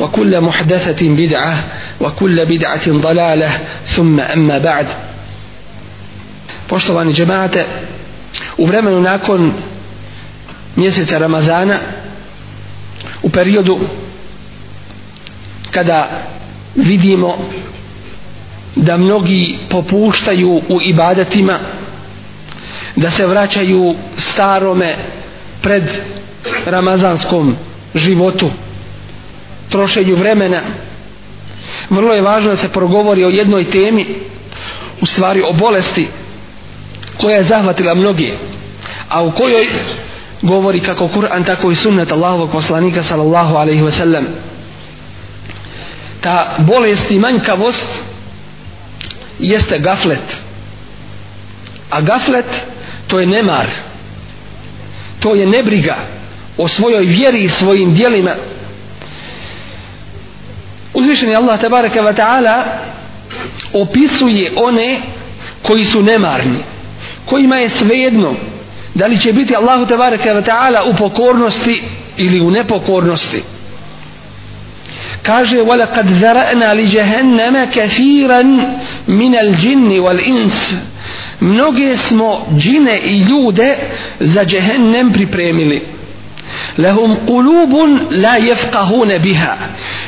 وكل محدثة بدعة وكل بدعة ضلالة ثم أما بعد poštovani džemate u vremenu nakon mjeseca Ramazana u periodu kada vidimo da mnogi popuštaju u ibadetima da se vraćaju starome pred ramazanskom životu trošenju vremena vrlo je važno da se progovori o jednoj temi u stvari o bolesti koja je zahvatila mnogi a u kojoj govori kako Kur'an tako i sunnet Allahovog poslanika sallallahu alaihi ve sellem ta bolest i manjkavost jeste gaflet a gaflet to je nemar to je nebriga o svojoj vjeri i svojim dijelima Uzvišeni Allah tabaraka wa ta'ala opisuje one koji su nemarni, kojima je svejedno da li će biti Allahu tabaraka wa ta'ala u pokornosti ili u nepokornosti. Kaže, وَلَقَدْ ذَرَأْنَا لِجَهَنَّمَ كَثِيرًا مِنَ الْجِنِّ وَالْإِنْسِ Mnoge smo džine i ljude za džehennem pripremili lehum kulubun la jefkahune biha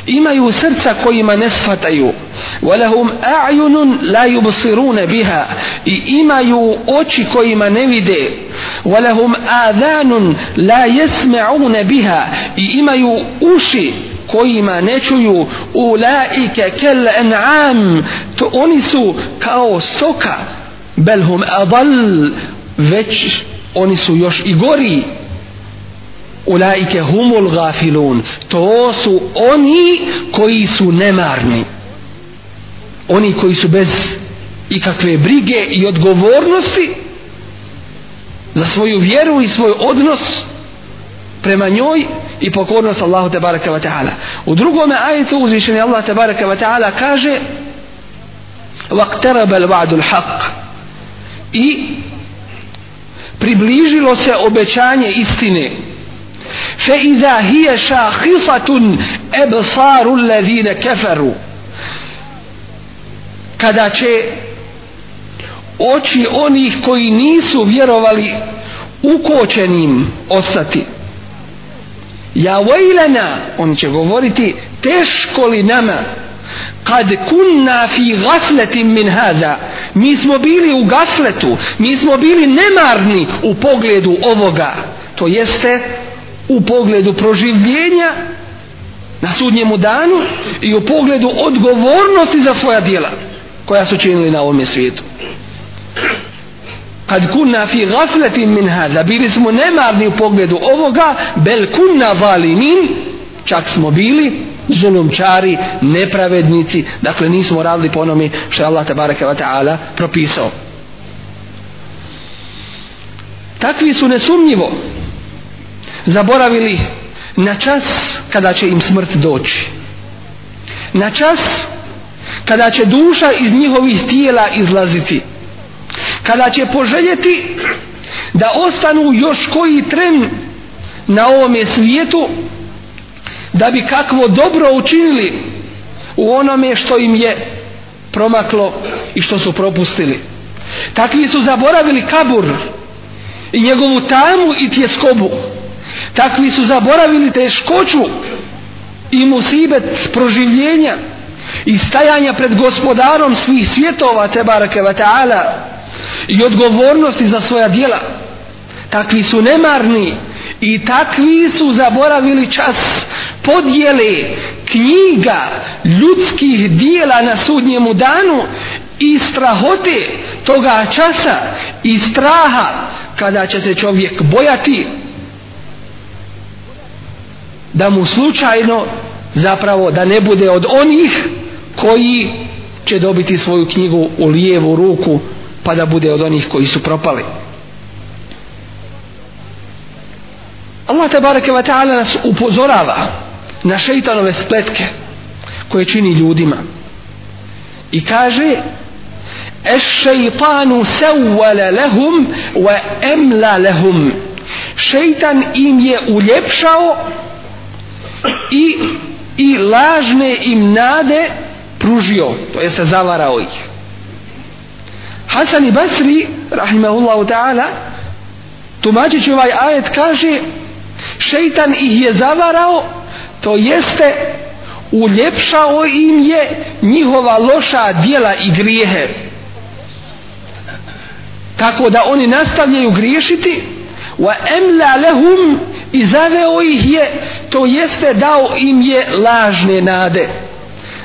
imaju srca kojima ne shvataju walahum a'yunun la yubsiruna biha i imaju oči kojima ne vide walahum adhanun la yasma'una biha i imaju uši kojima ne čuju ulaika kal an'am to oni su kao stoka belhum adall već oni su još i gori ulaike humul gafilun to su oni koji su nemarni oni koji su bez ikakve brige i odgovornosti za svoju vjeru i svoj odnos prema njoj i pokornost Allahu te baraka wa ta'ala u drugome ajetu uzvišeni Allah te baraka wa ta'ala kaže waqtaraba al-wa'du al-haq i približilo se obećanje istine فإذا هي شاخصة أبصار الذين كفروا kada će oči onih koji nisu vjerovali ukočenim ostati ja vajlana on će govoriti teško li nama kad kunna fi gafletim min hada mi smo bili u gafletu mi smo bili nemarni u pogledu ovoga to jeste u pogledu proživljenja na sudnjemu danu i u pogledu odgovornosti za svoja djela koja su činili na ovom svijetu kad kunna fi gafletin min hada bili smo nemarni u pogledu ovoga bel kunna valimin čak smo bili zulumčari, nepravednici dakle nismo radili po onome što je Allah tabaraka wa ta'ala propisao takvi su nesumnjivo zaboravili na čas kada će im smrt doći. Na čas kada će duša iz njihovih tijela izlaziti. Kada će poželjeti da ostanu još koji tren na ovome svijetu da bi kakvo dobro učinili u onome što im je promaklo i što su propustili. Takvi su zaboravili kabur i njegovu tamu i tjeskobu. skobu takvi su zaboravili teškoću i musibet proživljenja i stajanja pred gospodarom svih svjetova te barake vata'ala i odgovornosti za svoja dijela takvi su nemarni i takvi su zaboravili čas podjele knjiga ljudskih dijela na sudnjemu danu i strahote toga časa i straha kada će se čovjek bojati da mu slučajno zapravo da ne bude od onih koji će dobiti svoju knjigu u lijevu ruku pa da bude od onih koji su propali Allah tabaraka wa ta'ala nas upozorava na šeitanove spletke koje čini ljudima i kaže es šeitanu sewala lehum wa emla lehum šeitan im je uljepšao i, i lažne im nade pružio, to je se zavarao ih. Hasan i Basri, rahimahullahu ta'ala, tumačići ovaj ajet kaže, šeitan ih je zavarao, to jeste uljepšao im je njihova loša dijela i grijehe. Tako da oni nastavljaju griješiti, wa emla lehum i zaveo ih je to jeste dao im je lažne nade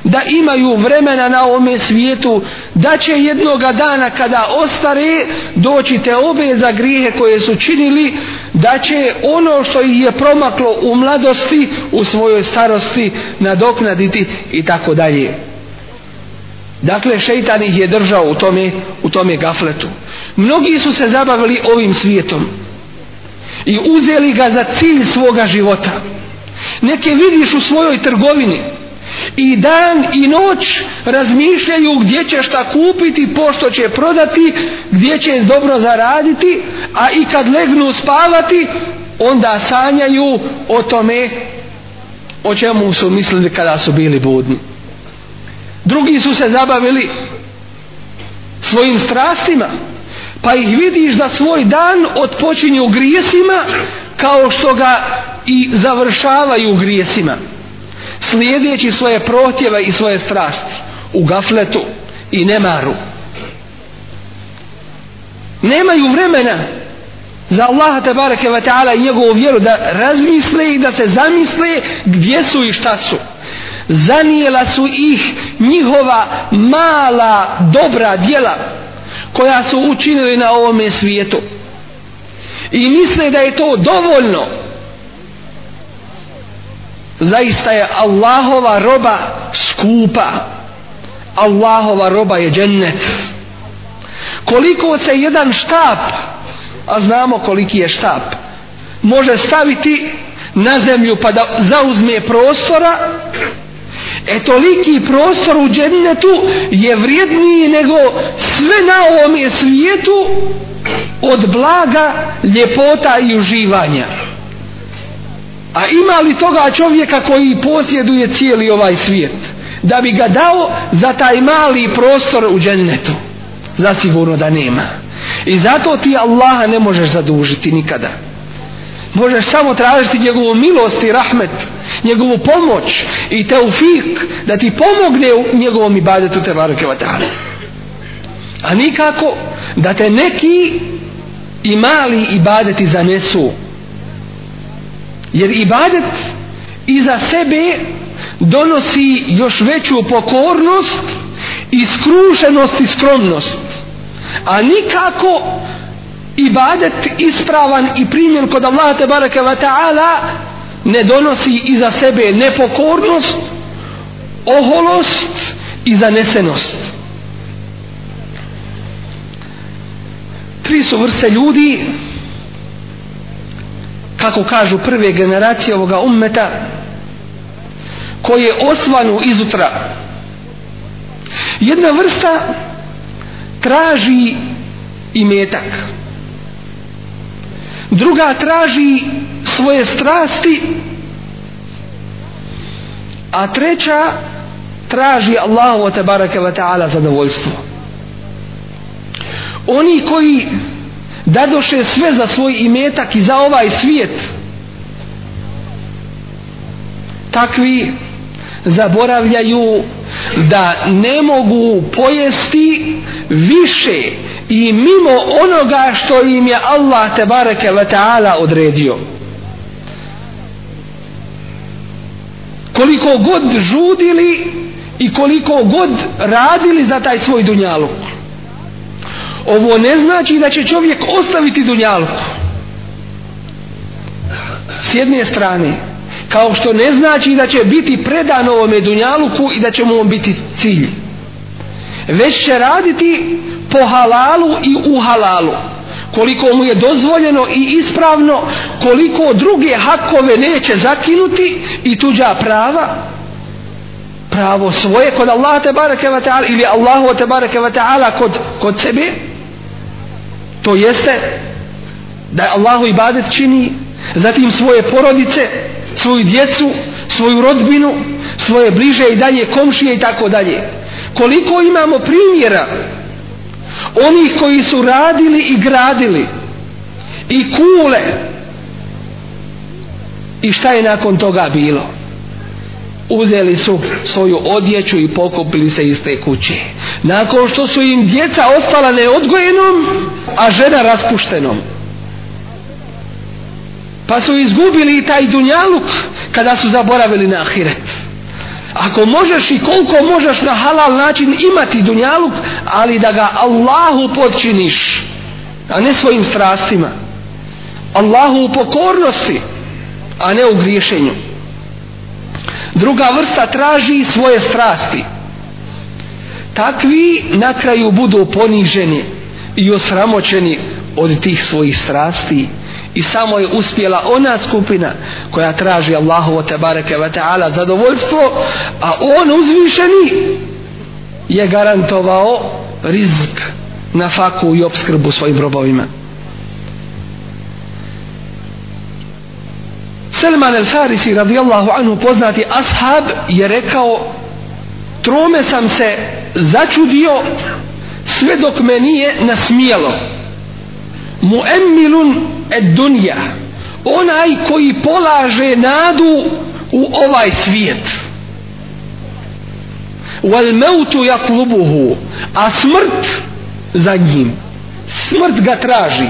da imaju vremena na ovome svijetu da će jednoga dana kada ostare doći te obe za grijehe koje su činili da će ono što ih je promaklo u mladosti u svojoj starosti nadoknaditi i tako dalje dakle šeitan ih je držao u tome, u tome gafletu mnogi su se zabavili ovim svijetom i uzeli ga za cilj svoga života. Neke vidiš u svojoj trgovini i dan i noć razmišljaju gdje će šta kupiti, pošto će prodati, gdje će dobro zaraditi, a i kad legnu spavati, onda sanjaju o tome o čemu su mislili kada su bili budni. Drugi su se zabavili svojim strastima, pa ih vidiš da svoj dan otpočinju u grijesima kao što ga i završavaju u grijesima slijedeći svoje protjeve i svoje strasti u gafletu i nemaru nemaju vremena za Allaha te bareke ve taala i njegovu vjeru da razmisle i da se zamisle gdje su i šta su zanijela su ih njihova mala dobra djela koja su učinili na ovome svijetu i misle da je to dovoljno zaista je Allahova roba skupa Allahova roba je džennet koliko se jedan štap a znamo koliki je štap može staviti na zemlju pa da zauzme prostora E toliki prostor u džennetu je vrijedniji nego sve na ovom je svijetu od blaga, ljepota i uživanja. A ima li toga čovjeka koji posjeduje cijeli ovaj svijet? Da bi ga dao za taj mali prostor u džennetu? Zasigurno da nema. I zato ti Allaha ne možeš zadužiti nikada možeš samo tražiti njegovu milost i rahmet, njegovu pomoć i teufik da ti pomogne u njegovom ibadetu te baruke vatale. A nikako da te neki i mali ibadeti zanesu. Jer ibadet iza sebe donosi još veću pokornost i skrušenost i skromnost. A nikako ibadet ispravan i primjen kod Allaha te bareke ve taala ne donosi iza sebe nepokornost, oholost i zanesenost. Tri su vrste ljudi kako kažu prve generacije ovoga ummeta koje osvanu izutra jedna vrsta traži i metak druga traži svoje strasti a treća traži Allahu te bareke ve taala zadovoljstvo oni koji dadoše sve za svoj imetak i za ovaj svijet takvi zaboravljaju da ne mogu pojesti više i mimo onoga što im je Allah te bareke ve taala odredio koliko god žudili i koliko god radili za taj svoj dunjaluk ovo ne znači da će čovjek ostaviti dunjaluk s jedne strane kao što ne znači da će biti predan ovome dunjaluku i da će mu on biti cilj već će raditi po halalu i u halalu koliko mu je dozvoljeno i ispravno koliko druge hakove neće zakinuti i tuđa prava pravo svoje kod Allaha te bareke ve taala ili Allahu te bareke ve taala kod kod sebe to jeste da Allahu ibadet čini zatim svoje porodice svoju djecu svoju rodbinu svoje bliže i dalje komšije i tako dalje koliko imamo primjera oni koji su radili i gradili i kule i šta je nakon toga bilo uzeli su svoju odjeću i pokupili se iz te kuće nakon što su im djeca ostala neodgojenom a žena raspuštenom pa su izgubili i taj dunjaluk kada su zaboravili na ahiret ako možeš i koliko možeš na halal način imati dunjaluk ali da ga Allahu podčiniš a ne svojim strastima Allahu u pokornosti a ne u griješenju druga vrsta traži svoje strasti takvi na kraju budu poniženi i osramoćeni od tih svojih strasti i samo je uspjela ona skupina koja traži Allahovo tebareke ve ta'ala zadovoljstvo a on uzvišeni je garantovao rizk na faku i obskrbu svojim robovima Salman al-Farisi radijallahu anhu poznati ashab je rekao trome sam se začudio sve dok me nije nasmijelo muemilun ed dunja onaj koji polaže nadu u ovaj svijet wal mautu yatlubuhu a smrt za njim smrt ga traži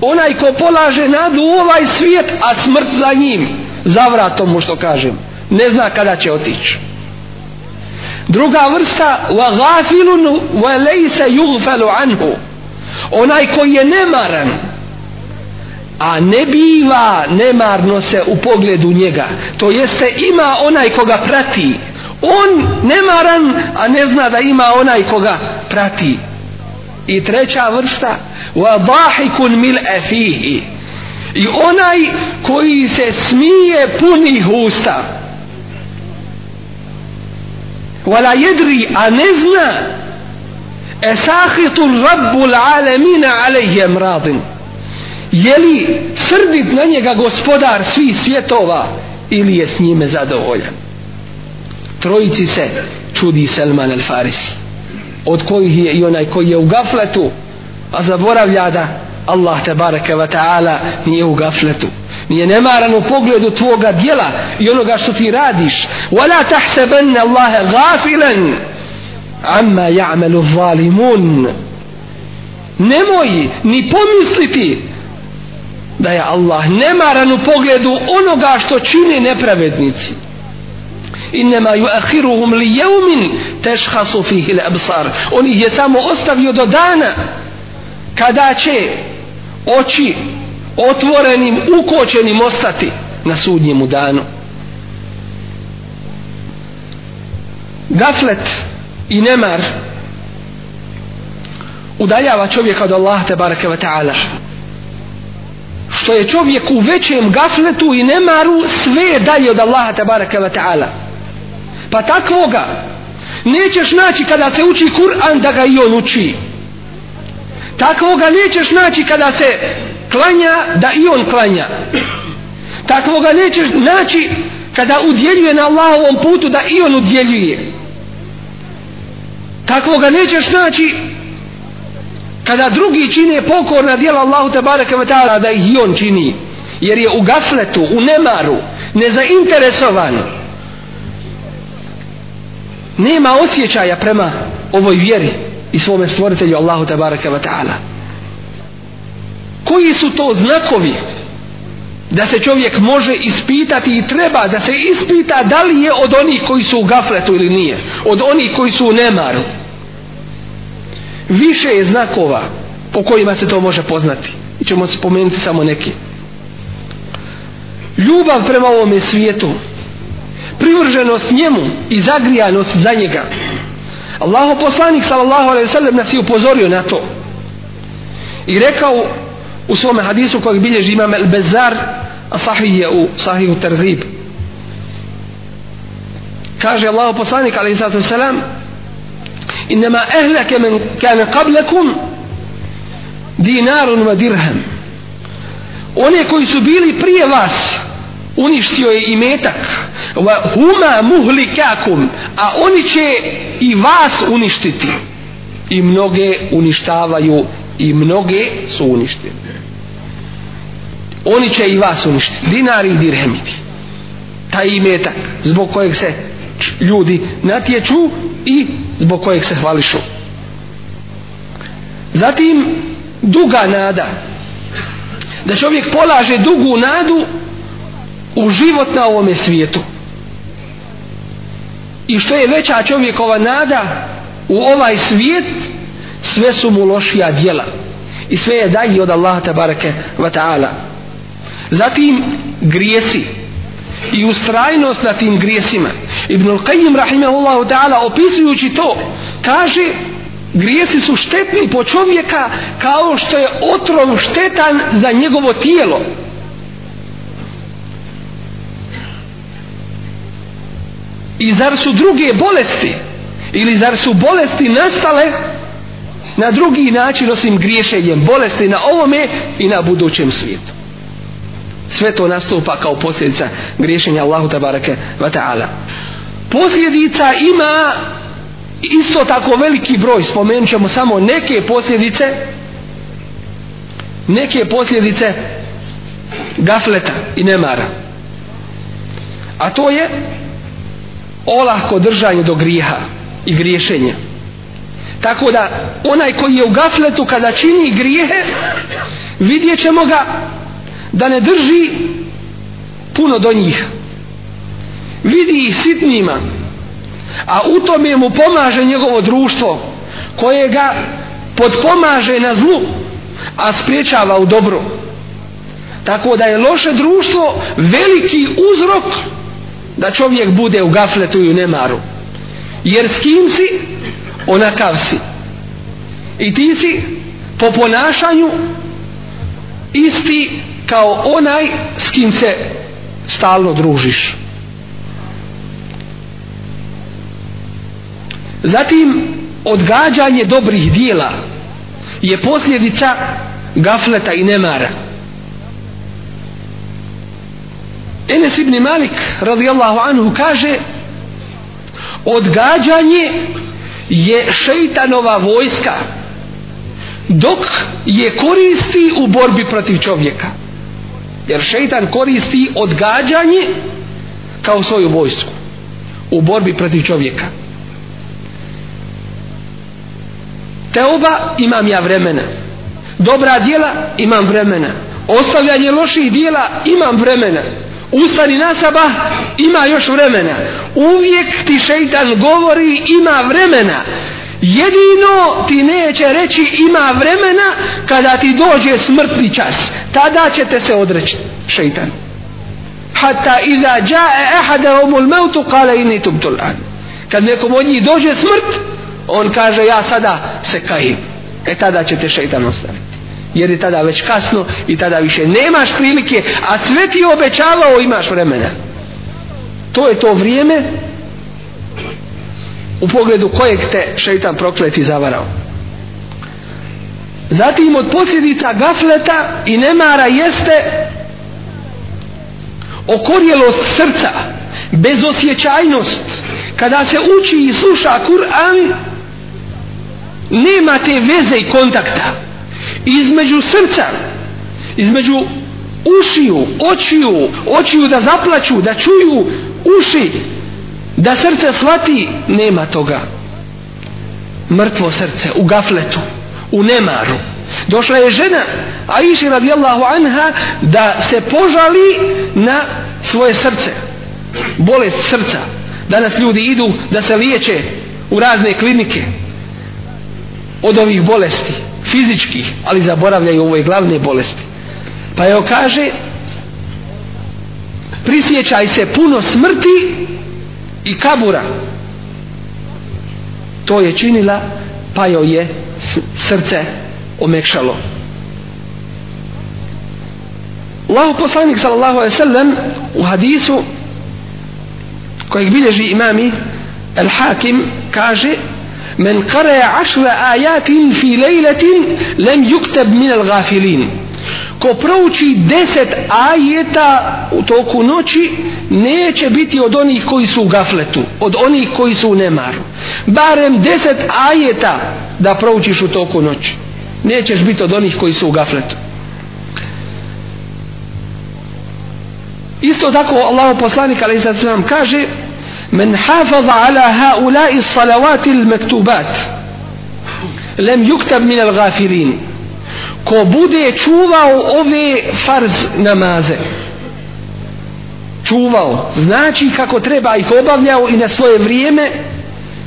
onaj ko polaže nadu u ovaj svijet a smrt za njim za vratom mu što kažem ne zna kada će otići druga vrsta wa ghafilun wa laysa yughfalu anhu onaj koji je nemaran a ne biva nemarno se u pogledu njega to jeste ima onaj koga prati on nemaran a ne zna da ima onaj koga prati i treća vrsta wa dahikun mil afihi i onaj koji se smije puni usta wala yadri a ne zna Esahitu rabbu l'alemina alejhi emradin. Je li srdit na njega gospodar svih svjetova ili je s njime zadovoljan? Trojici se čudi Selman el Farisi. Od kojih je i onaj koji je u gafletu, a zaboravlja da Allah te bareke ve taala nije u gafletu nije nemaran u pogledu tvoga djela i onoga što ti radiš wala tahsabanna Allaha ghafilan amma ja'malu zalimun nemoj ni pomisliti da je Allah nemaran u pogledu onoga što čini nepravednici innama yuakhiruhum li yawmin tashkhasu fihi al-absar oni je samo ostavio do dana kada će oči otvorenim ukočenim ostati na sudnjemu danu gaflet i nemar udaljava čovjeka od Allaha te bareke ve taala što je čovjek u većem gafletu i nemaru sve dalje od Allaha te bareke ve taala pa takvoga nećeš naći kada se uči Kur'an da ga i on uči takvoga nećeš naći kada se klanja da i on klanja takvoga nećeš naći kada udjeljuje na Allahovom putu da i on udjeljuje takvoga takvoga nećeš naći kada drugi čine pokorna djela Allahu te bareke ta'ala da ih i on čini jer je u gafletu, u nemaru nezainteresovan nema osjećaja prema ovoj vjeri i svome stvoritelju Allahu te bareke ta'ala koji su to znakovi da se čovjek može ispitati i treba da se ispita da li je od onih koji su u gafletu ili nije od onih koji su u nemaru više je znakova po kojima se to može poznati i ćemo spomenuti samo neke ljubav prema ovome svijetu privrženost njemu i zagrijanost za njega Allaho poslanik sallallahu alaihi sallam nas je upozorio na to i rekao u svome hadisu kojeg bilježi imam El Bezar a sahih je u sahihu Terhib kaže Allah poslanik alaihi sallatu selam innama ehlake men kane kablekum dinarun va dirhem one koji su bili prije vas uništio je imetak wa huma muhlikakum a oni će i vas uništiti i mnoge uništavaju i mnoge su uništene oni će i vas uništiti dinari i dirhemiti taj imetak zbog kojeg se ljudi natječu i zbog kojeg se hvališu zatim duga nada da čovjek polaže dugu nadu u život na ovome svijetu i što je veća čovjekova nada u ovaj svijet sve su mu lošija djela i sve je dalje od Allaha tabareke wa ta'ala zatim grijesi i ustrajnost na tim grijesima Ibn Al-Qayyim rahimahullahu ta'ala opisujući to kaže grijesi su štetni po čovjeka kao što je otrov štetan za njegovo tijelo i zar su druge bolesti ili zar su bolesti nastale na drugi način osim griješenjem bolesti na ovome i na budućem svijetu. Sve to nastupa kao posljedica griješenja Allahu tabaraka wa ta'ala. Posljedica ima isto tako veliki broj, spomenut ćemo samo neke posljedice, neke posljedice gafleta i nemara. A to je olahko držanje do griha i griješenja. Tako da onaj koji je u gafletu kada čini grijehe, vidjet ćemo ga da ne drži puno do njih. Vidi ih sitnima, a u tome mu pomaže njegovo društvo koje ga podpomaže na zlu, a spriječava u dobru. Tako da je loše društvo veliki uzrok da čovjek bude u gafletu i u nemaru. Jer s kim si? onakav si i ti si po ponašanju isti kao onaj s kim se stalno družiš zatim odgađanje dobrih dijela je posljedica gafleta i nemara Enes ibn Malik radijallahu anhu kaže odgađanje je šeitanova vojska dok je koristi u borbi protiv čovjeka jer šeitan koristi odgađanje kao svoju vojsku u borbi protiv čovjeka teoba imam ja vremena dobra djela imam vremena ostavljanje loših djela imam vremena ustani na sabah, ima još vremena. Uvijek ti šeitan govori, ima vremena. Jedino ti neće reći ima vremena kada ti dođe smrtni čas. Tada će te se odreći šeitan. Hatta iza jae ehada omul mevtu kale ini tubtul an. Kad nekom od njih dođe smrt, on kaže ja sada se kajim. E tada će te šeitan ostaviti jer je tada već kasno i tada više nemaš prilike a sve ti je obećavao imaš vremena to je to vrijeme u pogledu kojeg te šeitan prokleti zavarao zatim od posljedica gafleta i nemara jeste okorjelost srca bezosjećajnost kada se uči i sluša Kur'an nema te veze i kontakta između srca između ušiju, očiju, očiju da zaplaću, da čuju uši, da srce shvati, nema toga. Mrtvo srce u gafletu, u nemaru. Došla je žena, a iši radijallahu anha, da se požali na svoje srce. Bolest srca. Danas ljudi idu da se liječe u razne klinike od ovih bolesti fizičkih, ali zaboravljaju ove glavne bolesti. Pa joj kaže, prisjećaj se puno smrti i kabura. To je činila, pa joj je srce omekšalo. Allahu poslanik sallallahu alejhi ve sellem u hadisu kojeg bilježi imami El Hakim kaže من قرأ عشر آيات في ليلة لم يكتب من الغافلين ko prouči deset ajeta u toku noći neće biti od onih koji su u gafletu od onih koji su u nemaru barem deset ajeta da proučiš u toku noći nećeš biti od onih koji su u gafletu isto tako Allah poslanik kaže من حافظ على هؤلاء الصلوات المكتوبات لم يكتب من الغافلين ko bude čuvao ove farz namaze čuvao znači kako treba ih obavljao i na svoje vrijeme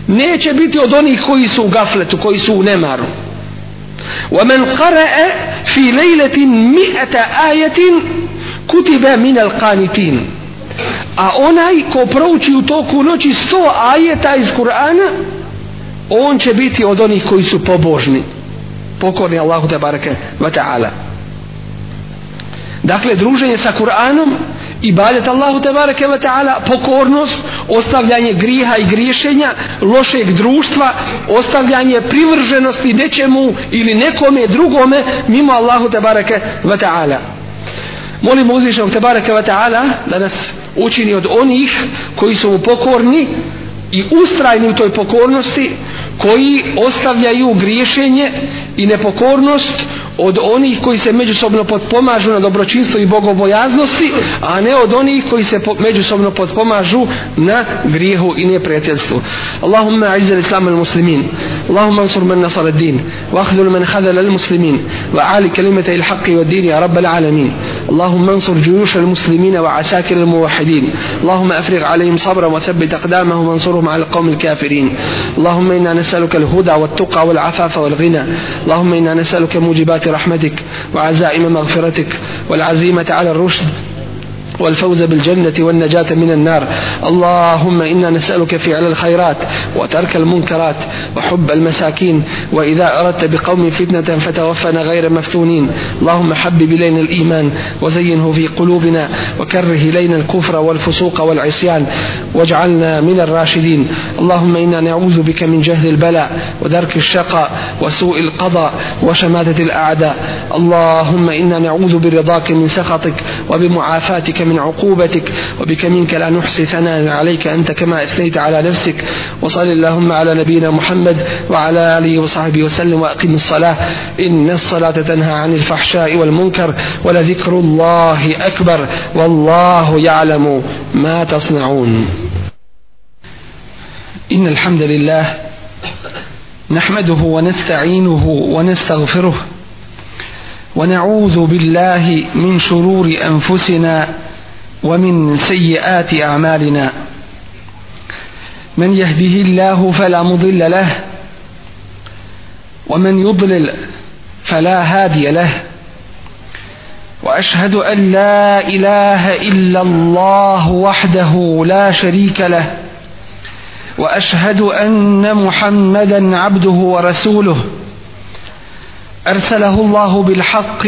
neće biti od onih koji su u gafletu koji su u nemaru ومن قرأ في ليلة مئة آية كتب من القانتين a onaj ko prouči u toku noći sto ajeta iz Kur'ana on će biti od onih koji su pobožni pokorni Allahu te barake wa ta'ala dakle druženje sa Kur'anom i baljet Allahu te barake wa ta'ala pokornost, ostavljanje griha i griješenja, lošeg društva ostavljanje privrženosti nečemu ili nekome drugome mimo Allahu te barake wa ta'ala Molimo uzvišnog Tebareke wa ta'ala da nas učini od onih koji su pokorni i ustrajni u toj pokornosti koji ostavljaju griješenje i nepokornost od onih koji se međusobno potpomažu na dobročinstvo i bogobojaznosti, a ne od onih koji se po, međusobno potpomažu na grijehu i neprijateljstvu. Allahumma izzal islam al muslimin, Allahumma ansur man nasar ad din, wa ahzul man hadal al muslimin, wa ali kalimata il haqqi wa dini, ya rabbal alamin. Allahumma ansur juyush al muslimin wa asakir al muwahidin, Allahumma afriq alayhim sabra wa thabbit aqdamahum wa ansurhum al qawm al kafirin. Allahumma inna nasaluka al huda wa al tuqa wa al afafa wa al ghina. Allahumma inna nasaluka mujibati رحمتك وعزائم مغفرتك والعزيمة على الرشد والفوز بالجنة والنجاة من النار اللهم إنا نسألك فعل الخيرات وترك المنكرات وحب المساكين وإذا أردت بقوم فتنة فتوفنا غير مفتونين اللهم حبب إلينا الإيمان وزينه في قلوبنا وكره إلينا الكفر والفسوق والعصيان واجعلنا من الراشدين اللهم إنا نعوذ بك من جهد البلاء ودرك الشقاء وسوء القضاء وشماتة الأعداء اللهم إنا نعوذ برضاك من سخطك وبمعافاتك من عقوبتك وبك منك لا نحصي ثناء عليك أنت كما أثنيت على نفسك وصل اللهم على نبينا محمد وعلى آله وصحبه وسلم وأقم الصلاة إن الصلاة تنهى عن الفحشاء والمنكر ولذكر الله أكبر والله يعلم ما تصنعون إن الحمد لله نحمده ونستعينه ونستغفره ونعوذ بالله من شرور أنفسنا ومن سيئات أعمالنا من يهده الله فلا مضل له ومن يضلل فلا هادي له وأشهد أن لا إله إلا الله وحده لا شريك له وأشهد أن محمدا عبده ورسوله أرسله الله بالحق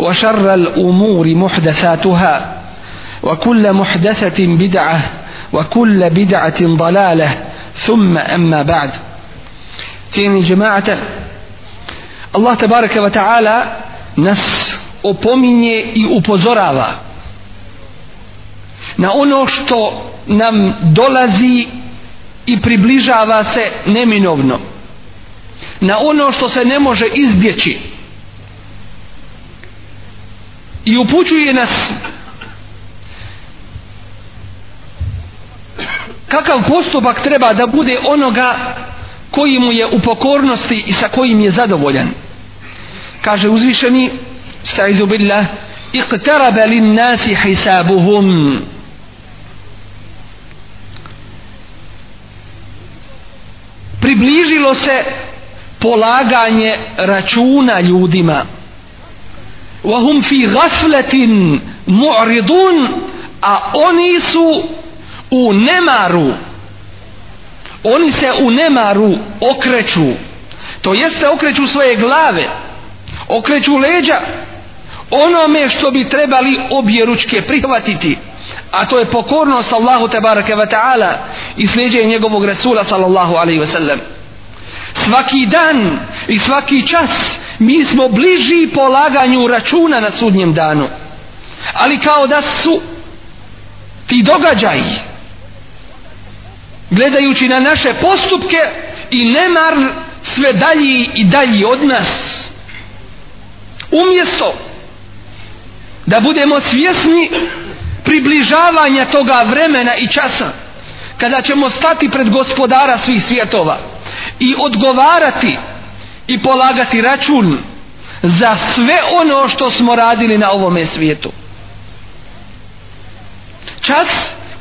وشر الأمور محدثاتها وكل محدثة بدعة وكل بدعة ضلالة ثم أما بعد تيني جماعة الله تبارك وتعالى نس opominje i upozorava na ono što nam dolazi i približava se neminovno na ono što se ne može izbjeći i upućuje nas kakav postupak treba da bude onoga koji mu je u pokornosti i sa kojim je zadovoljan kaže uzvišeni stajzu billah iqtarabe lin nasi hisabuhum približilo se polaganje računa ljudima. وهم في غفلة معرضون a oni su u nemaru oni se u nemaru okreću to jeste okreću svoje glave okreću leđa onome što bi trebali obje ručke prihvatiti a to je pokornost Allahu tebareke ve taala i slijedeње njegovog resula sallallahu alejhi ve sellem svaki dan i svaki čas mi smo bliži polaganju računa na sudnjem danu ali kao da su ti događaji gledajući na naše postupke i nemar sve dalji i dalji od nas umjesto da budemo svjesni približavanja toga vremena i časa kada ćemo stati pred gospodara svih svjetova i odgovarati i polagati račun za sve ono što smo radili na ovome svijetu. Čas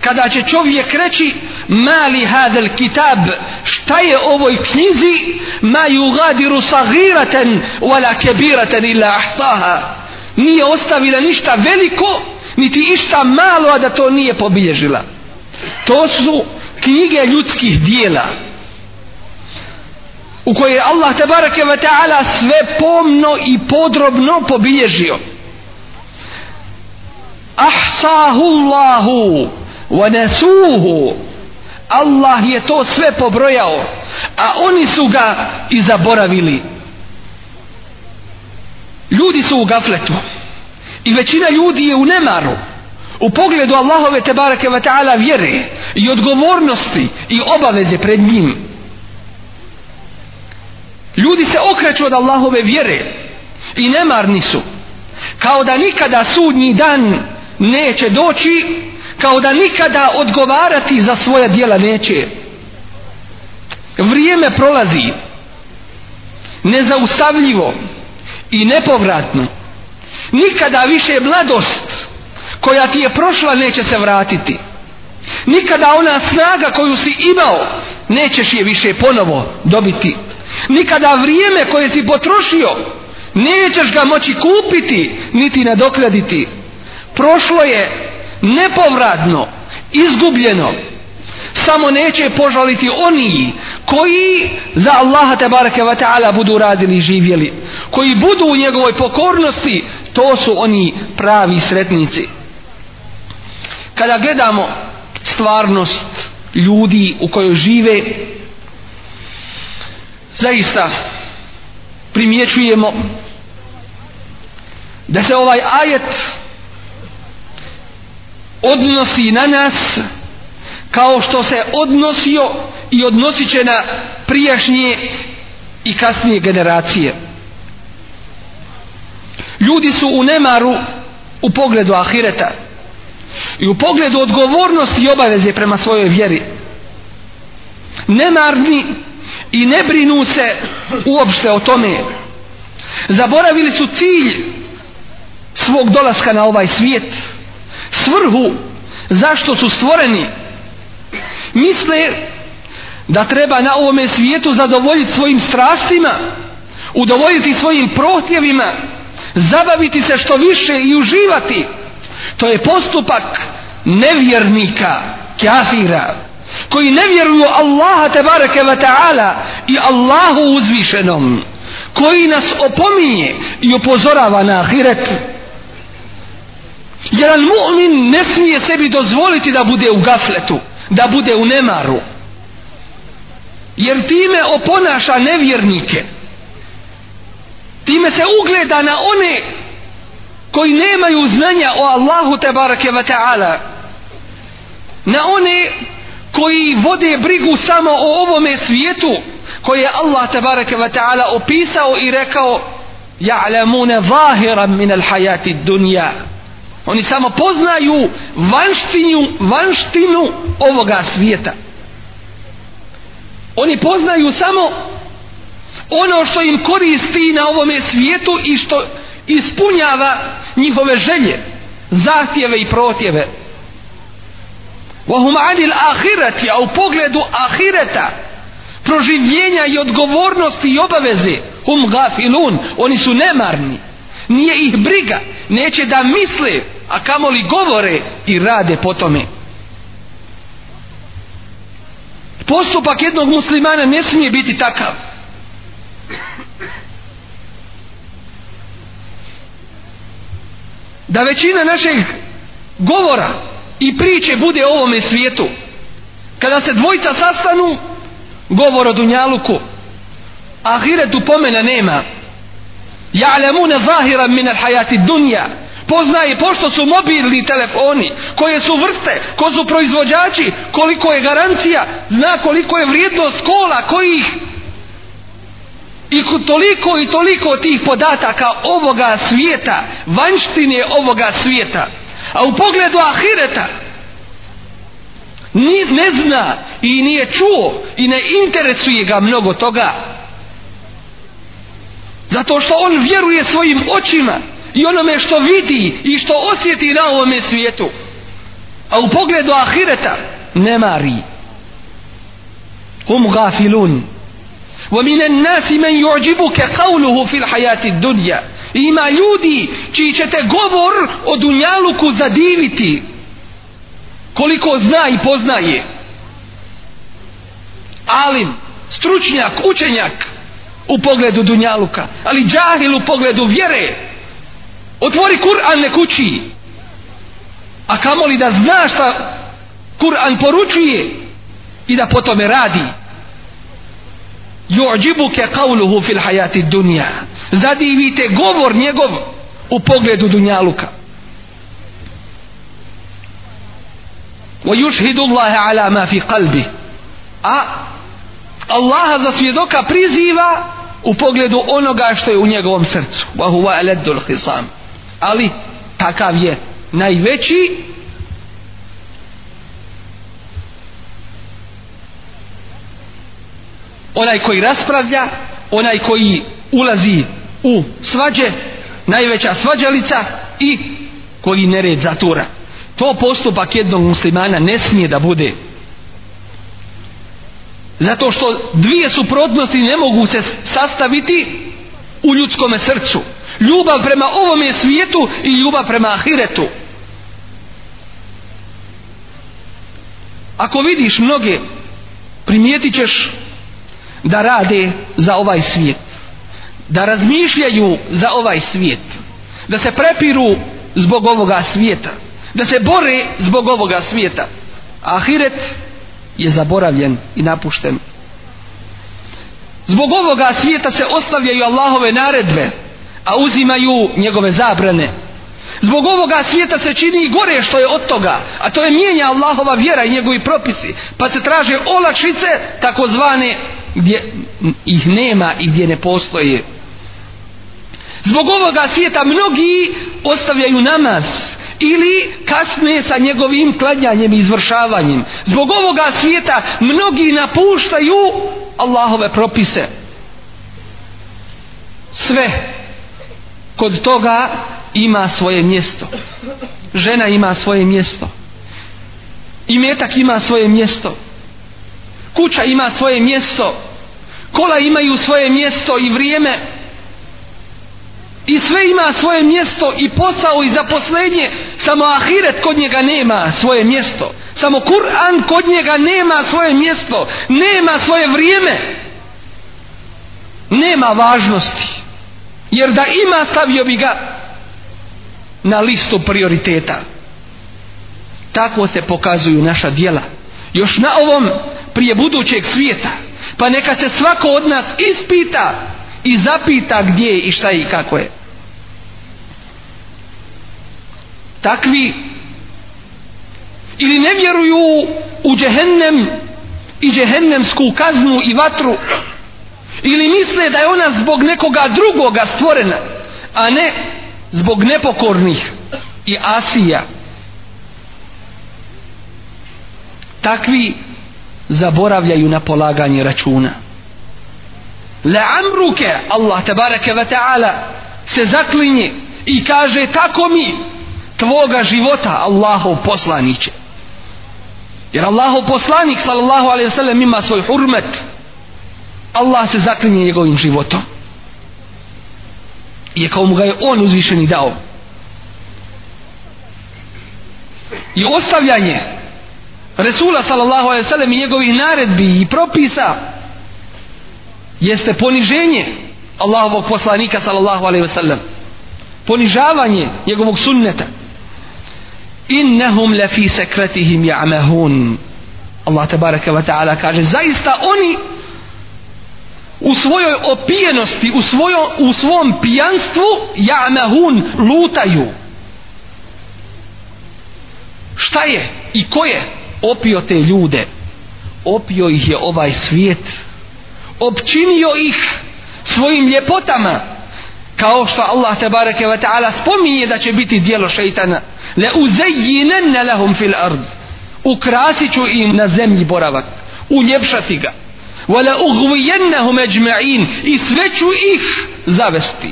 kada će čovjek reći mali hadel kitab šta je ovoj knjizi ma yugadiru sagiraten wala kebiraten illa ahsaha nije ostavila ništa veliko niti išta malo a da to nije pobilježila to su knjige ljudskih dijela u kojoj je Allah tabaraka wa ta'ala sve pomno i podrobno pobilježio ahsahu Allahu wa nasuhu Allah je to sve pobrojao a oni su ga i zaboravili ljudi su u gafletu i većina ljudi je u nemaru u pogledu Allahove tabaraka wa ta'ala vjere i odgovornosti i obaveze pred njim ljudi se okreću od Allahove vjere i nemarni su kao da nikada sudnji dan neće doći kao da nikada odgovarati za svoja dijela neće vrijeme prolazi nezaustavljivo i nepovratno nikada više mladost koja ti je prošla neće se vratiti nikada ona snaga koju si imao nećeš je više ponovo dobiti Nikada vrijeme koje si potrošio, nećeš ga moći kupiti, niti nadokraditi. Prošlo je nepovradno, izgubljeno. Samo neće požaliti oni koji za Allaha te bareke ve taala budu radili i živjeli, koji budu u njegovoj pokornosti, to su oni pravi sretnici. Kada gledamo stvarnost ljudi u kojoj žive, zaista primjećujemo da se ovaj ajet odnosi na nas kao što se odnosio i odnosit će na prijašnje i kasnije generacije. Ljudi su u nemaru u pogledu ahireta i u pogledu odgovornosti i obaveze prema svojoj vjeri. Nemarni i ne brinu se uopšte o tome. Zaboravili su cilj svog dolaska na ovaj svijet, svrhu zašto su stvoreni. Misle da treba na ovome svijetu zadovoljiti svojim strastima, udovoljiti svojim prohtjevima, zabaviti se što više i uživati. To je postupak nevjernika, kafira koji ne vjeruju Allaha tebareke ve ta'ala i Allahu uzvišenom koji nas opominje i upozorava na ahiret jer al mu'min ne smije sebi dozvoliti da bude u gafletu da bude u nemaru jer time oponaša nevjernike time se ugleda na one koji nemaju znanja o Allahu tebareke ve ta'ala na one koji vode brigu samo o ovome svijetu koji je Allah tabaraka wa ta'ala opisao i rekao ja'lamuna zahira min al hayati dunja oni samo poznaju vanštinu, vanštinu ovoga svijeta oni poznaju samo ono što im koristi na ovome svijetu i što ispunjava njihove želje zahtjeve i protjeve Wahum anil ahireti, a u pogledu ahireta, proživljenja i odgovornosti i obaveze, hum gafilun, oni su nemarni. Nije ih briga, neće da misle, a kamoli govore i rade po tome. Postupak jednog muslimana ne smije biti takav. Da većina našeg govora i priče bude ovome svijetu kada se dvojca sastanu govor o dunjaluku ahiretu pomena nema ja'lamuna zahira min al-hayati dunya poznaje pošto su mobilni telefoni koje su vrste ko su proizvođači koliko je garancija zna koliko je vrijednost kola kojih i toliko i toliko tih podataka ovoga svijeta vanštine ovoga svijeta a u pogledu ahireta ni, ne zna i nije čuo i ne interesuje ga mnogo toga zato što on vjeruje svojim očima i onome što vidi i što osjeti na ovome svijetu a u pogledu ahireta ne mari hum gafilun ومن الناس من يعجبك قوله في الحياة الدنيا ima ljudi čiji ćete govor o Dunjaluku zadiviti koliko zna i poznaje alim stručnjak, učenjak u pogledu Dunjaluka ali džahil u pogledu vjere otvori Kur'an ne kući a kamo li da zna šta Kur'an poručuje i da po tome radi yu'jibuke kauluhu fil hajati dunjaa zadivite govor njegov u pogledu dunjaluka wa yushhidu Allah ala ma fi qalbi a Allaha za svjedoka priziva u pogledu onoga što je u njegovom srcu wa huwa aladul khisam ali takav je najveći onaj koji raspravlja onaj koji ulazi u svađe, najveća svađalica i koji nered zatura. To postupak jednog muslimana ne smije da bude. Zato što dvije suprotnosti ne mogu se sastaviti u ljudskome srcu. Ljubav prema ovome svijetu i ljubav prema ahiretu. Ako vidiš mnoge, primijetit ćeš da rade za ovaj svijet da razmišljaju za ovaj svijet da se prepiru zbog ovoga svijeta da se bore zbog ovoga svijeta ahiret je zaboravljen i napušten zbog ovoga svijeta se ostavljaju Allahove naredbe a uzimaju njegove zabrane zbog ovoga svijeta se čini i gore što je od toga a to je mijenja Allahova vjera i njegovi propisi pa se traže olakšice takozvane gdje ih nema i gdje ne postoje Zbog ovoga svijeta mnogi ostavljaju namaz ili kasne sa njegovim klanjanjem i izvršavanjem. Zbog ovoga svijeta mnogi napuštaju Allahove propise. Sve kod toga ima svoje mjesto. Žena ima svoje mjesto. I metak ima svoje mjesto. Kuća ima svoje mjesto. Kola imaju svoje mjesto i vrijeme. Vrijeme i sve ima svoje mjesto i posao i zaposlenje samo ahiret kod njega nema svoje mjesto samo Kur'an kod njega nema svoje mjesto nema svoje vrijeme nema važnosti jer da ima stavio bi ga na listu prioriteta tako se pokazuju naša dijela još na ovom prije budućeg svijeta pa neka se svako od nas ispita i zapita gdje je i šta je i kako je takvi ili ne vjeruju u džehennem i džehennemsku kaznu i vatru ili misle da je ona zbog nekoga drugoga stvorena a ne zbog nepokornih i asija takvi zaboravljaju na polaganje računa le amruke Allah tabareke ve taala se zaklinje i kaže tako mi tvoga života Allahov poslaniće jer Allahov poslanik sallallahu alaihi wasallam ima svoj hurmet Allah se zaklinje njegovim životom i je kao mu ga je on uzvišeni dao i ostavljanje Resula sallallahu alaihi wasallam i njegovih naredbi i propisa jeste poniženje Allahovog poslanika sallallahu alaihi wasallam ponižavanje njegovog sunneta innahum la fi sakratihim ya'mahun Allah tebareke ve taala kaže zaista oni u svojoj opijenosti u svojom u svom pijanstvu ya'mahun lutaju šta je i ko je opio te ljude opio ih je ovaj svijet općinio ih svojim ljepotama kao što Allah tebareke ve taala spominje da će biti dijelo šejtana le uzejjinenne lehum fil ard ukrasit ću im na zemlji boravak uljepšati ga vole ugvijennehum eđme'in i sve ću ih zavesti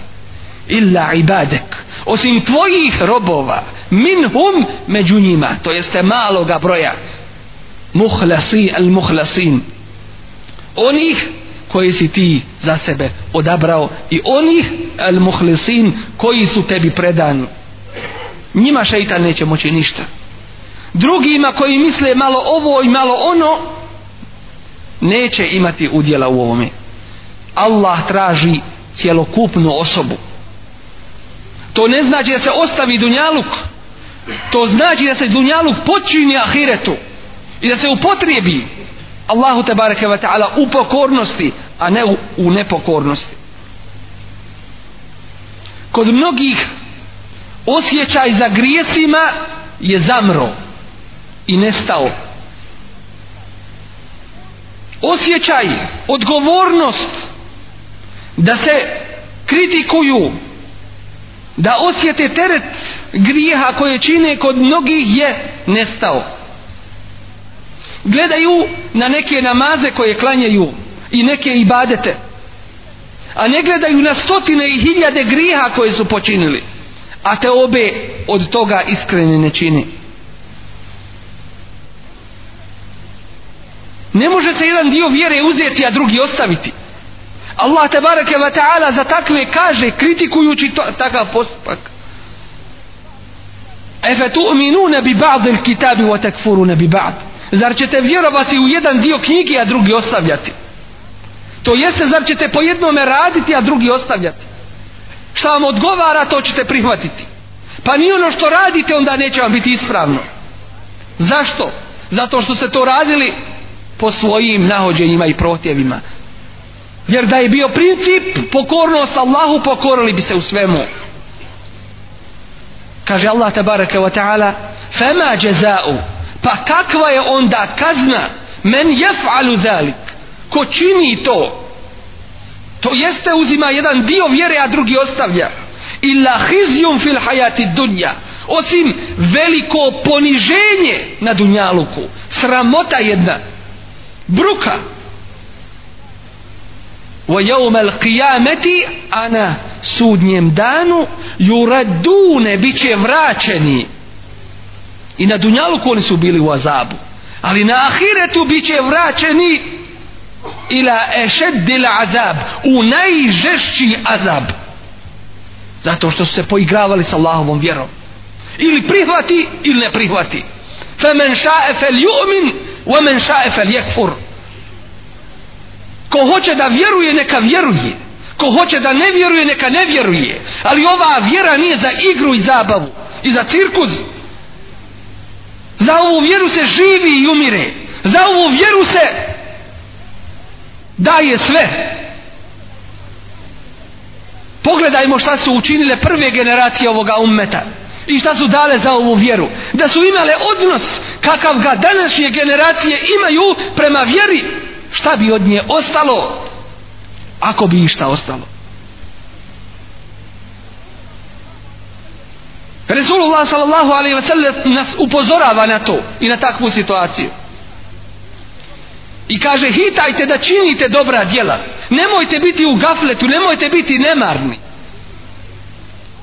illa ibadek osim tvojih robova minhum među njima to jeste maloga broja muhlasi al muhlasin onih koji si ti za sebe odabrao i onih al muhlasin koji su tebi predani njima šeitan neće moći ništa drugima koji misle malo ovo i malo ono neće imati udjela u ovome Allah traži cjelokupnu osobu to ne znači da se ostavi dunjaluk to znači da se dunjaluk počini ahiretu i da se upotrijebi Allahu te bareke ve taala u pokornosti a ne u, u nepokornosti kod mnogih osjećaj za grijesima je zamro i nestao osjećaj odgovornost da se kritikuju da osjete teret grijeha koje čine kod mnogih je nestao gledaju na neke namaze koje klanjaju i neke ibadete a ne gledaju na stotine i hiljade griha koje su počinili a te obe od toga iskrene ne čini. Ne može se jedan dio vjere uzeti, a drugi ostaviti. Allah te bareke ve taala za takve kaže kritikujući to, takav postupak. Afa tu'minun bi ba'd al-kitabi wa takfurun bi ba'd? Zar ćete vjerovati u jedan dio knjige a drugi ostavljati? To jeste zar ćete po jednome raditi a drugi ostavljati? šta vam odgovara to ćete prihvatiti pa ni ono što radite onda neće vam biti ispravno zašto? zato što ste to radili po svojim nahođenjima i protjevima jer da je bio princip pokornost Allahu pokorili bi se u svemu kaže Allah tabaraka wa ta'ala fema jeza'u pa kakva je onda kazna men jef'alu zalik ko čini to to jeste uzima jedan dio vjere a drugi ostavlja illa hizjum fil hayati dunja osim veliko poniženje na dunjaluku sramota jedna bruka wa yawm al qiyamati ana sudnjem danu yuradune biće vraćeni i na dunjaluku oni su bili u azabu ali na ahiretu biće vraćeni vraćeni ila ešeddil azab u najžešći azab zato što su se poigravali sa Allahovom vjerom ili prihvati ili ne prihvati fe men ša'e fel ju'min wa men ša'e fel jekfur ko hoće da vjeruje neka vjeruje ko hoće da ne vjeruje neka ne vjeruje ali ova vjera nije za igru i zabavu i za cirkuz za ovu vjeru se živi i umire za ovu vjeru se daje sve pogledajmo šta su učinile prve generacije ovoga ummeta i šta su dale za ovu vjeru da su imale odnos kakav ga današnje generacije imaju prema vjeri šta bi od nje ostalo ako bi išta ostalo Resulullah sallallahu alaihi wa sallam nas upozorava na to i na takvu situaciju I kaže hitajte da činite dobra djela. Nemojte biti u gafletu, nemojte biti nemarni.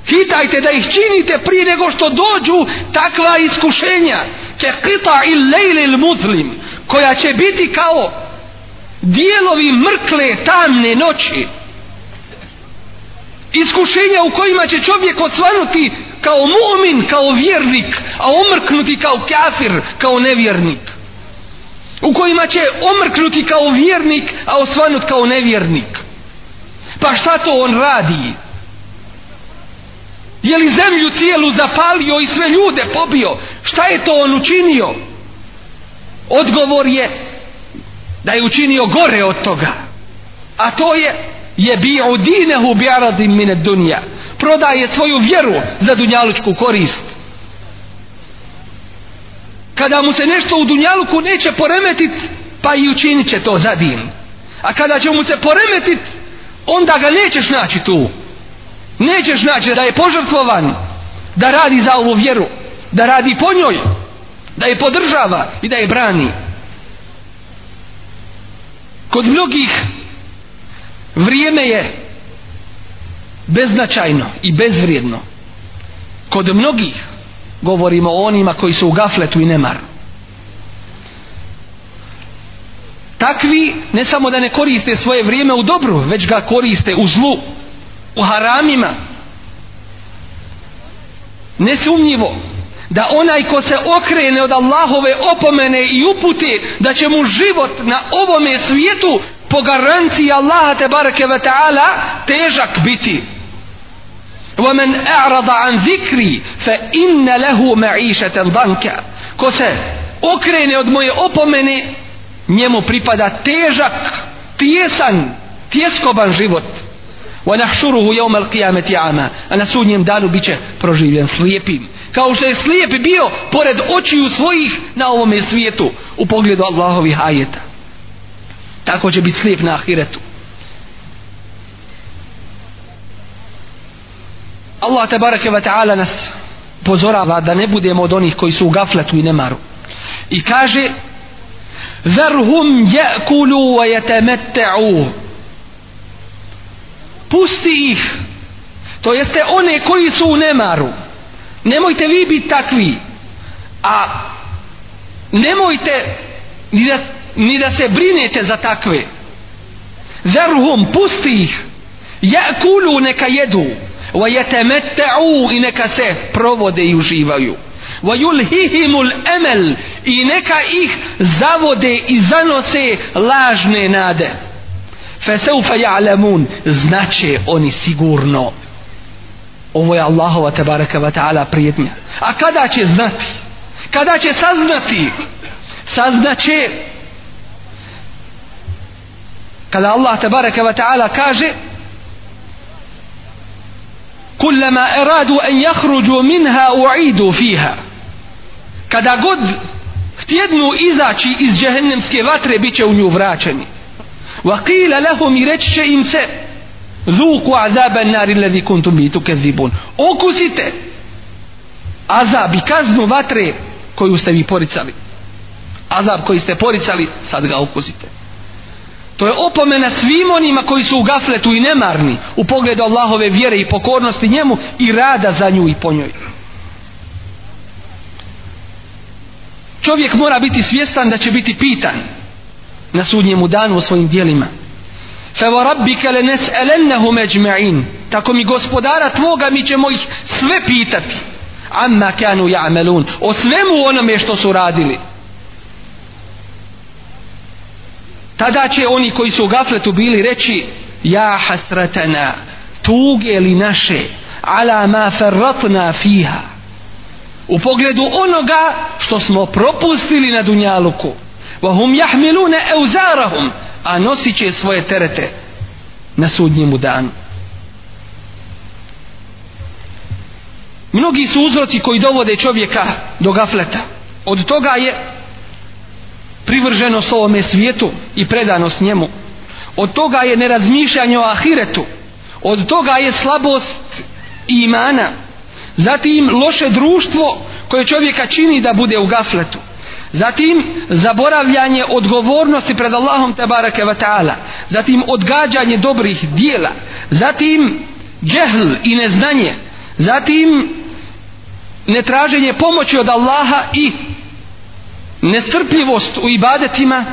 Hitajte da ih činite prije nego što dođu takva iskušenja. Ke kita il lejlil muzlim. Koja će biti kao dijelovi mrkle tamne noći. Iskušenja u kojima će čovjek odsvanuti kao mu'min, kao vjernik, a omrknuti kao kafir, kao nevjernik u kojima će omrknuti kao vjernik, a osvanut kao nevjernik. Pa šta to on radi? Je li zemlju cijelu zapalio i sve ljude pobio? Šta je to on učinio? Odgovor je da je učinio gore od toga. A to je je bi udinehu bi aradim mine dunja. Prodaje svoju vjeru za dunjalučku korist kada mu se nešto u dunjaluku neće poremetit pa i učinit će to za din a kada će mu se poremetit onda ga nećeš naći tu nećeš naći da je požrtvovan da radi za ovu vjeru da radi po njoj da je podržava i da je brani kod mnogih vrijeme je beznačajno i bezvrijedno kod mnogih govorimo o onima koji su u gafletu i nemar takvi ne samo da ne koriste svoje vrijeme u dobru već ga koriste u zlu u haramima nesumnjivo da onaj ko se okrene od Allahove opomene i upute da će mu život na ovome svijetu po garanciji Allaha te barake ve teala težak biti ومن اعرض عن ذكري فان له معيشه ضنكا كوسه اوكرني од моје опомене njemu pripada težak tjesan tjeskoban život ونحشره يوم القيامة عما أنا سون يمدانو بيش برجيل سليبين كاو شيء سليب بيو برد أشي وسويف ناوم سويتو وبقلد الله في هايته تاكو جبت سليب ناخيرتو Allah te bareke ve taala nas pozorava da ne budemo od onih koji su u gafletu i nemaru. I kaže Verhum jekulu wa jetemete'u Pusti ih To jeste one koji su u nemaru Nemojte vi biti takvi A Nemojte Ni da, ni da se brinete za takve Verhum pusti ih Jekulu neka jedu وَيَتَمَتَّعُوا i neka se provode i uživaju وَيُلْهِهِمُ emel i neka ih zavode i zanose lažne nade فَسَوْفَ يَعْلَمُونَ znaće oni sigurno ovo je Allahova tabaraka wa ta'ala prijednja a kada će znati kada će saznati saznaće kada Allah tabaraka wa ta'ala kaže kullama eradu en jahruđu minha u'idu fiha kada god htjednu izaći iz džehennemske vatre bit će u nju vraćeni wa qila lahum reći im se zuku azaba nar alladhi kuntum bi tukazibun ukusite azab kaznu vatre koju ste vi poricali azab koji ste poricali sad ga ukusite To je opomena svim onima koji su u gafletu i nemarni u pogledu Allahove vjere i pokornosti njemu i rada za nju i po njoj. Čovjek mora biti svjestan da će biti pitan na sudnjemu danu o svojim dijelima. فَوَرَبِّكَ لَنَسْأَلَنَّهُمْ اَجْمَعِينَ Tako mi gospodara tvoga mi ćemo ih sve pitati. عَمَّا كَانُوا يَعْمَلُونَ O svemu onome što su radili. tada će oni koji su u gafletu bili reći ja hasratana tuge li naše ala ma ferratna fiha u pogledu onoga što smo propustili na dunjaluku wa hum jahmilune euzarahum a nosit će svoje terete na sudnjemu danu mnogi su uzroci koji dovode čovjeka do gafleta od toga je privrženost ovome svijetu i predanost njemu. Od toga je nerazmišljanje o ahiretu. Od toga je slabost imana. Zatim loše društvo koje čovjeka čini da bude u gafletu. Zatim zaboravljanje odgovornosti pred Allahom tabaraka wa ta'ala. Zatim odgađanje dobrih dijela. Zatim džehl i neznanje. Zatim netraženje pomoći od Allaha i nestrpljivost u ibadetima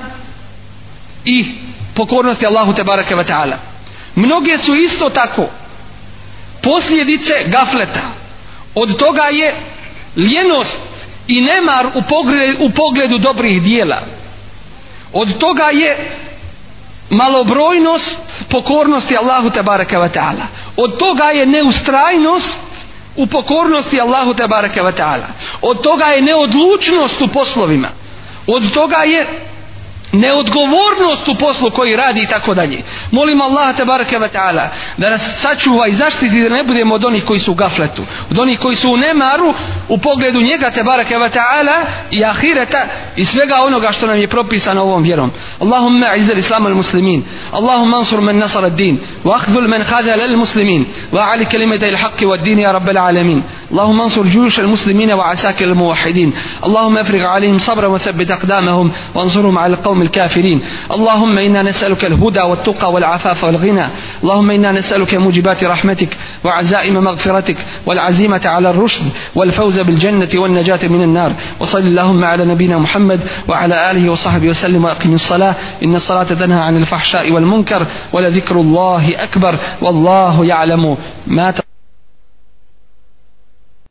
i pokornosti Allahu te baraka wa ta'ala mnoge su isto tako posljedice gafleta od toga je ljenost i nemar u pogledu, u pogledu dobrih dijela od toga je malobrojnost pokornosti Allahu te baraka wa ta'ala od toga je neustrajnost u pokornosti Allahu te baraka wa ta'ala od toga je neodlučnost u poslovima od toga je neodgovornost u poslu koji radi i tako dalje. Molim Allah te bareke ve taala da nas sačuva i zaštiti da ne budemo od onih koji su u gafletu, od onih koji su u nemaru u pogledu njega te bareke ve taala i ahireta i svega onoga što nam je propisano ovom vjerom. Allahumma izz al-islam al-muslimin, Allahumma ansur man nasara ad-din wa akhdhul man khadha lil-muslimin wa ali kalimata al-haq wa ad-din ya rabbal alamin. Allahumma ansur jush al-muslimin wa asakil al-muwahhidin. Allahumma afrigh alayhim sabran wa thabbit aqdamahum wa ansurhum 'ala al-qawm القوم الكافرين اللهم إنا نسألك الهدى والتقى والعفاف والغنى اللهم إنا نسألك موجبات رحمتك وعزائم مغفرتك والعزيمة على الرشد والفوز بالجنة والنجاة من النار وصل اللهم على نبينا محمد وعلى آله وصحبه وسلم وأقم الصلاة إن الصلاة تنهى عن الفحشاء والمنكر ولذكر الله أكبر والله يعلم ما